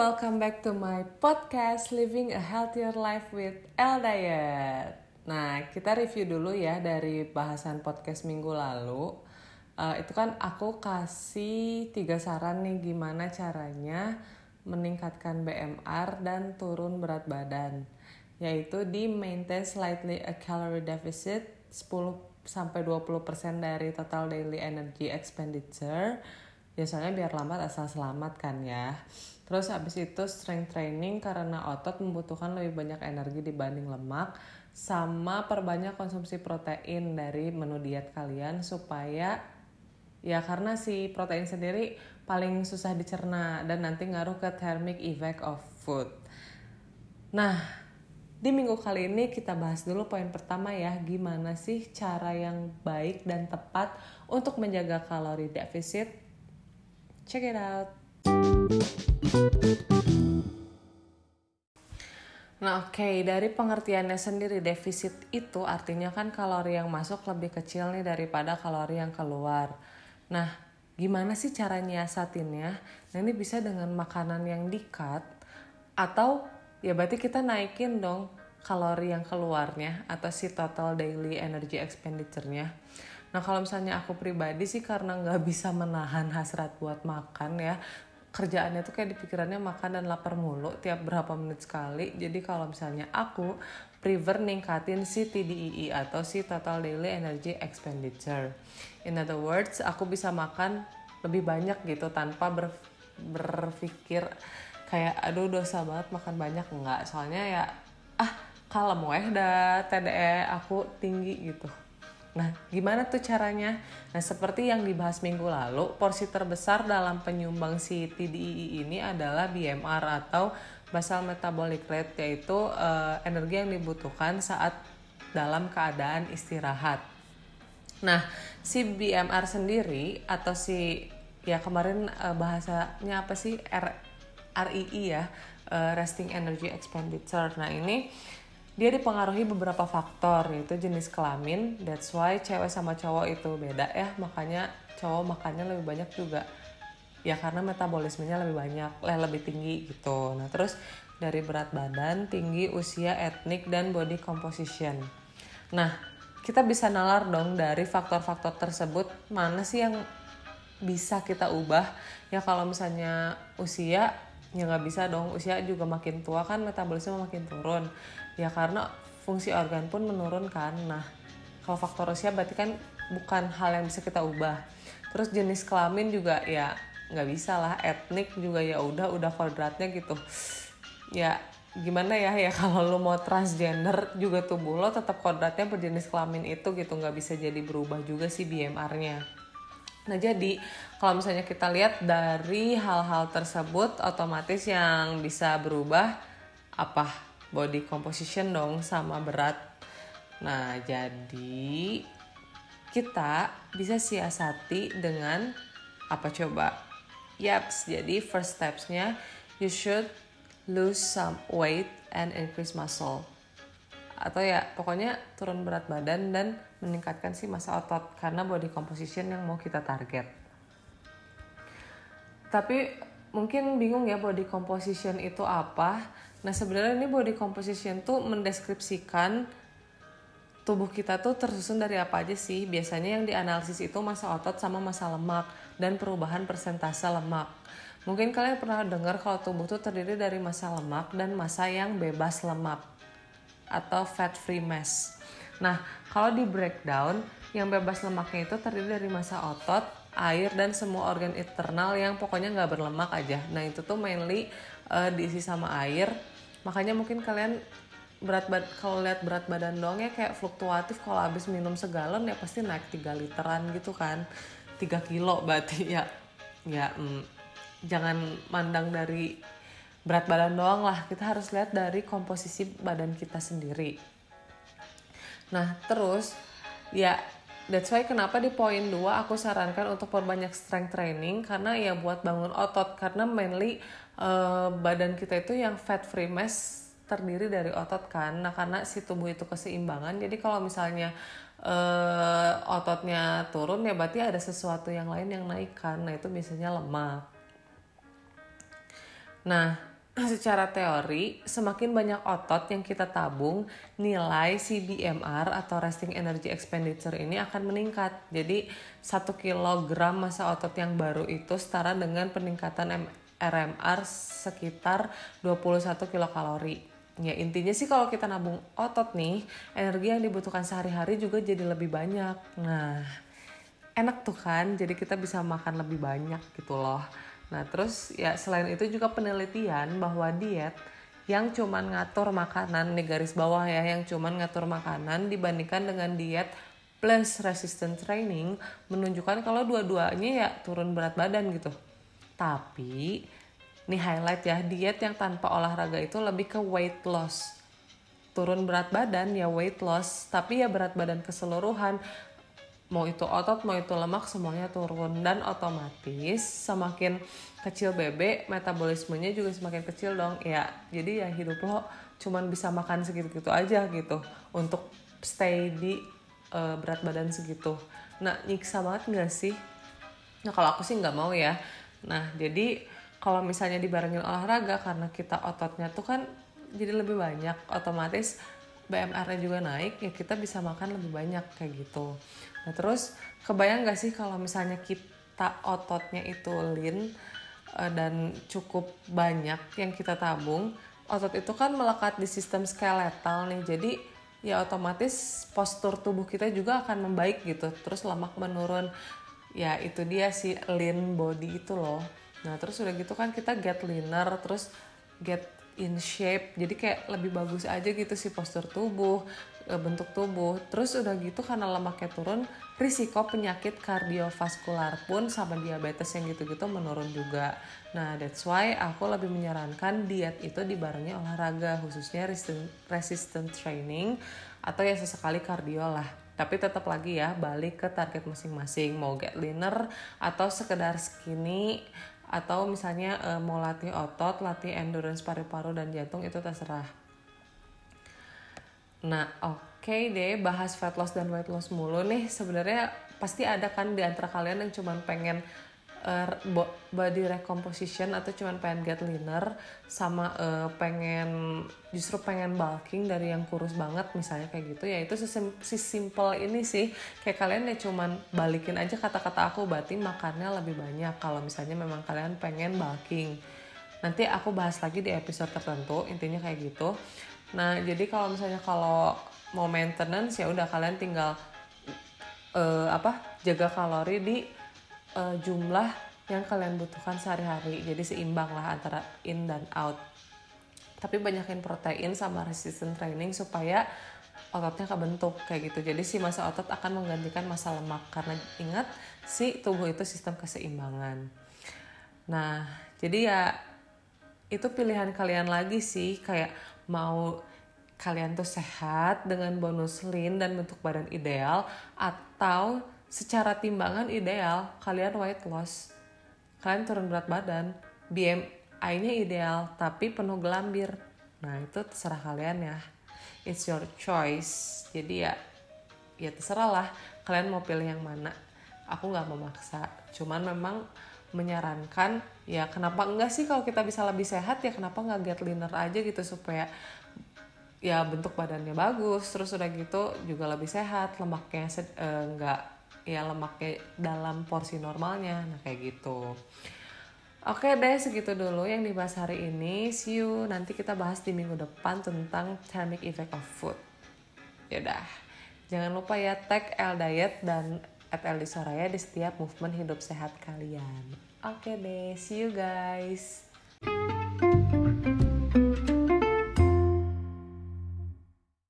welcome back to my podcast Living a Healthier Life with L Diet. Nah, kita review dulu ya dari bahasan podcast minggu lalu. Uh, itu kan aku kasih tiga saran nih gimana caranya meningkatkan BMR dan turun berat badan. Yaitu di maintain slightly a calorie deficit 10 sampai 20% dari total daily energy expenditure. Biasanya biar lambat asal selamat kan ya. Terus habis itu strength training karena otot membutuhkan lebih banyak energi dibanding lemak sama perbanyak konsumsi protein dari menu diet kalian supaya ya karena si protein sendiri paling susah dicerna dan nanti ngaruh ke thermic effect of food. Nah, di minggu kali ini kita bahas dulu poin pertama ya, gimana sih cara yang baik dan tepat untuk menjaga kalori defisit. Check it out. Nah oke, okay. dari pengertiannya sendiri defisit itu artinya kan kalori yang masuk lebih kecil nih daripada kalori yang keluar. Nah, gimana sih cara nyiasatinnya? Nah ini bisa dengan makanan yang di-cut atau ya berarti kita naikin dong kalori yang keluarnya atau si total daily energy expenditure-nya. Nah kalau misalnya aku pribadi sih karena nggak bisa menahan hasrat buat makan ya, kerjaannya tuh kayak di pikirannya makan dan lapar mulu tiap berapa menit sekali. Jadi kalau misalnya aku prefer ningkatin si TDEE e atau si Total Daily Energy Expenditure. In other words, aku bisa makan lebih banyak gitu tanpa ber, berpikir kayak aduh dosa banget makan banyak enggak. Soalnya ya ah kalem weh dah TDE aku tinggi gitu. Nah, gimana tuh caranya? Nah, seperti yang dibahas minggu lalu, porsi terbesar dalam penyumbang si TDEE ini adalah BMR atau basal metabolic rate yaitu uh, energi yang dibutuhkan saat dalam keadaan istirahat. Nah, si BMR sendiri atau si ya kemarin uh, bahasanya apa sih R REE ya, uh, resting energy expenditure. Nah, ini dia dipengaruhi beberapa faktor yaitu jenis kelamin. That's why cewek sama cowok itu beda. Ya makanya cowok makannya lebih banyak juga. Ya karena metabolismenya lebih banyak lebih tinggi gitu. Nah terus dari berat badan tinggi usia etnik dan body composition. Nah kita bisa nalar dong dari faktor-faktor tersebut. Mana sih yang bisa kita ubah? Ya kalau misalnya usia ya nggak bisa dong. Usia juga makin tua kan metabolisme makin turun. Ya karena fungsi organ pun menurun kan. Nah kalau faktor usia berarti kan bukan hal yang bisa kita ubah. Terus jenis kelamin juga ya nggak bisa lah. Etnik juga ya udah udah kodratnya gitu. Ya gimana ya? Ya kalau lo mau transgender juga tubuh lo tetap kodratnya berjenis kelamin itu gitu. Nggak bisa jadi berubah juga sih BMR-nya Nah jadi kalau misalnya kita lihat dari hal-hal tersebut otomatis yang bisa berubah apa body composition dong sama berat. Nah jadi kita bisa siasati dengan apa coba? Yaps, jadi first stepsnya you should lose some weight and increase muscle atau ya pokoknya turun berat badan dan meningkatkan si masa otot karena body composition yang mau kita target. Tapi mungkin bingung ya body composition itu apa. Nah sebenarnya ini body composition tuh mendeskripsikan tubuh kita tuh tersusun dari apa aja sih. Biasanya yang dianalisis itu masa otot sama masa lemak dan perubahan persentase lemak. Mungkin kalian pernah dengar kalau tubuh tuh terdiri dari masa lemak dan masa yang bebas lemak atau fat free mass. Nah, kalau di breakdown, yang bebas lemaknya itu terdiri dari massa otot, air, dan semua organ internal yang pokoknya nggak berlemak aja. Nah, itu tuh mainly uh, diisi sama air. Makanya mungkin kalian berat kalau lihat berat badan doang ya kayak fluktuatif kalau habis minum segalon ya pasti naik 3 literan gitu kan 3 kilo berarti ya ya mm, jangan mandang dari berat badan doang lah kita harus lihat dari komposisi badan kita sendiri nah terus ya that's why kenapa di poin 2 aku sarankan untuk perbanyak strength training karena ya buat bangun otot karena mainly uh, badan kita itu yang fat free mass terdiri dari otot kan. Nah karena si tubuh itu keseimbangan jadi kalau misalnya uh, ototnya turun ya berarti ada sesuatu yang lain yang naik kan. Nah itu biasanya lemak. Nah secara teori, semakin banyak otot yang kita tabung, nilai CBMR atau resting energy expenditure ini akan meningkat. Jadi, 1 kg massa otot yang baru itu setara dengan peningkatan RMR sekitar 21 kilokalori. Ya intinya sih kalau kita nabung otot nih, energi yang dibutuhkan sehari-hari juga jadi lebih banyak. Nah, enak tuh kan, jadi kita bisa makan lebih banyak gitu loh. Nah terus ya selain itu juga penelitian bahwa diet yang cuman ngatur makanan nih garis bawah ya yang cuman ngatur makanan dibandingkan dengan diet plus resistant training menunjukkan kalau dua-duanya ya turun berat badan gitu. Tapi nih highlight ya diet yang tanpa olahraga itu lebih ke weight loss turun berat badan ya weight loss tapi ya berat badan keseluruhan mau itu otot mau itu lemak semuanya turun. Dan otomatis semakin kecil bebek metabolismenya juga semakin kecil dong. Ya jadi ya hidup lo cuman bisa makan segitu-gitu aja gitu. Untuk stay di uh, berat badan segitu. Nah nyiksa banget nggak sih? Nah kalau aku sih nggak mau ya. Nah jadi kalau misalnya dibarengin olahraga karena kita ototnya tuh kan jadi lebih banyak otomatis BMR-nya juga naik ya kita bisa makan lebih banyak kayak gitu Nah terus kebayang gak sih kalau misalnya kita ototnya itu lean uh, dan cukup banyak yang kita tabung, otot itu kan melekat di sistem skeletal nih. Jadi ya otomatis postur tubuh kita juga akan membaik gitu. Terus lemak menurun. Ya itu dia si lean body itu loh. Nah terus udah gitu kan kita get leaner, terus get in shape. Jadi kayak lebih bagus aja gitu sih postur tubuh e, bentuk tubuh. Terus udah gitu karena lemaknya turun risiko penyakit kardiovaskular pun sama diabetes yang gitu-gitu menurun juga. Nah that's why aku lebih menyarankan diet itu dibarengi olahraga khususnya resistant training atau ya sesekali kardio lah. Tapi tetap lagi ya balik ke target masing-masing. Mau get leaner atau sekedar skinny atau misalnya e, mau latih otot, latih endurance paru-paru dan jantung itu terserah. Nah, oke okay deh bahas fat loss dan weight loss mulu nih. Sebenarnya pasti ada kan di antara kalian yang cuman pengen uh, body recomposition atau cuman pengen get leaner sama uh, pengen justru pengen bulking dari yang kurus banget misalnya kayak gitu. Ya itu si simple ini sih. Kayak kalian ya cuman balikin aja kata-kata aku berarti makannya lebih banyak. Kalau misalnya memang kalian pengen bulking. Nanti aku bahas lagi di episode tertentu intinya kayak gitu. Nah jadi kalau misalnya kalau mau maintenance ya udah kalian tinggal uh, apa jaga kalori di uh, jumlah yang kalian butuhkan sehari-hari. Jadi seimbang lah antara in dan out. Tapi banyakin protein sama resistant training supaya ototnya kebentuk kayak gitu. Jadi si masa otot akan menggantikan masa lemak. Karena ingat si tubuh itu sistem keseimbangan. Nah jadi ya itu pilihan kalian lagi sih. Kayak mau kalian tuh sehat dengan bonus lean dan bentuk badan ideal atau secara timbangan ideal kalian weight loss. Kalian turun berat badan BMI-nya ideal tapi penuh gelambir. Nah itu terserah kalian ya. It's your choice. Jadi ya ya terserah lah kalian mau pilih yang mana. Aku nggak memaksa. Cuman memang menyarankan ya kenapa enggak sih kalau kita bisa lebih sehat ya kenapa nggak get leaner aja gitu supaya ya bentuk badannya bagus terus udah gitu juga lebih sehat lemaknya eh, nggak uh, ya lemaknya dalam porsi normalnya nah kayak gitu Oke deh segitu dulu yang dibahas hari ini. See you nanti kita bahas di minggu depan tentang thermic effect of food. Yaudah, jangan lupa ya tag L Diet dan at L Soraya di setiap movement hidup sehat kalian. Oke deh, see you guys.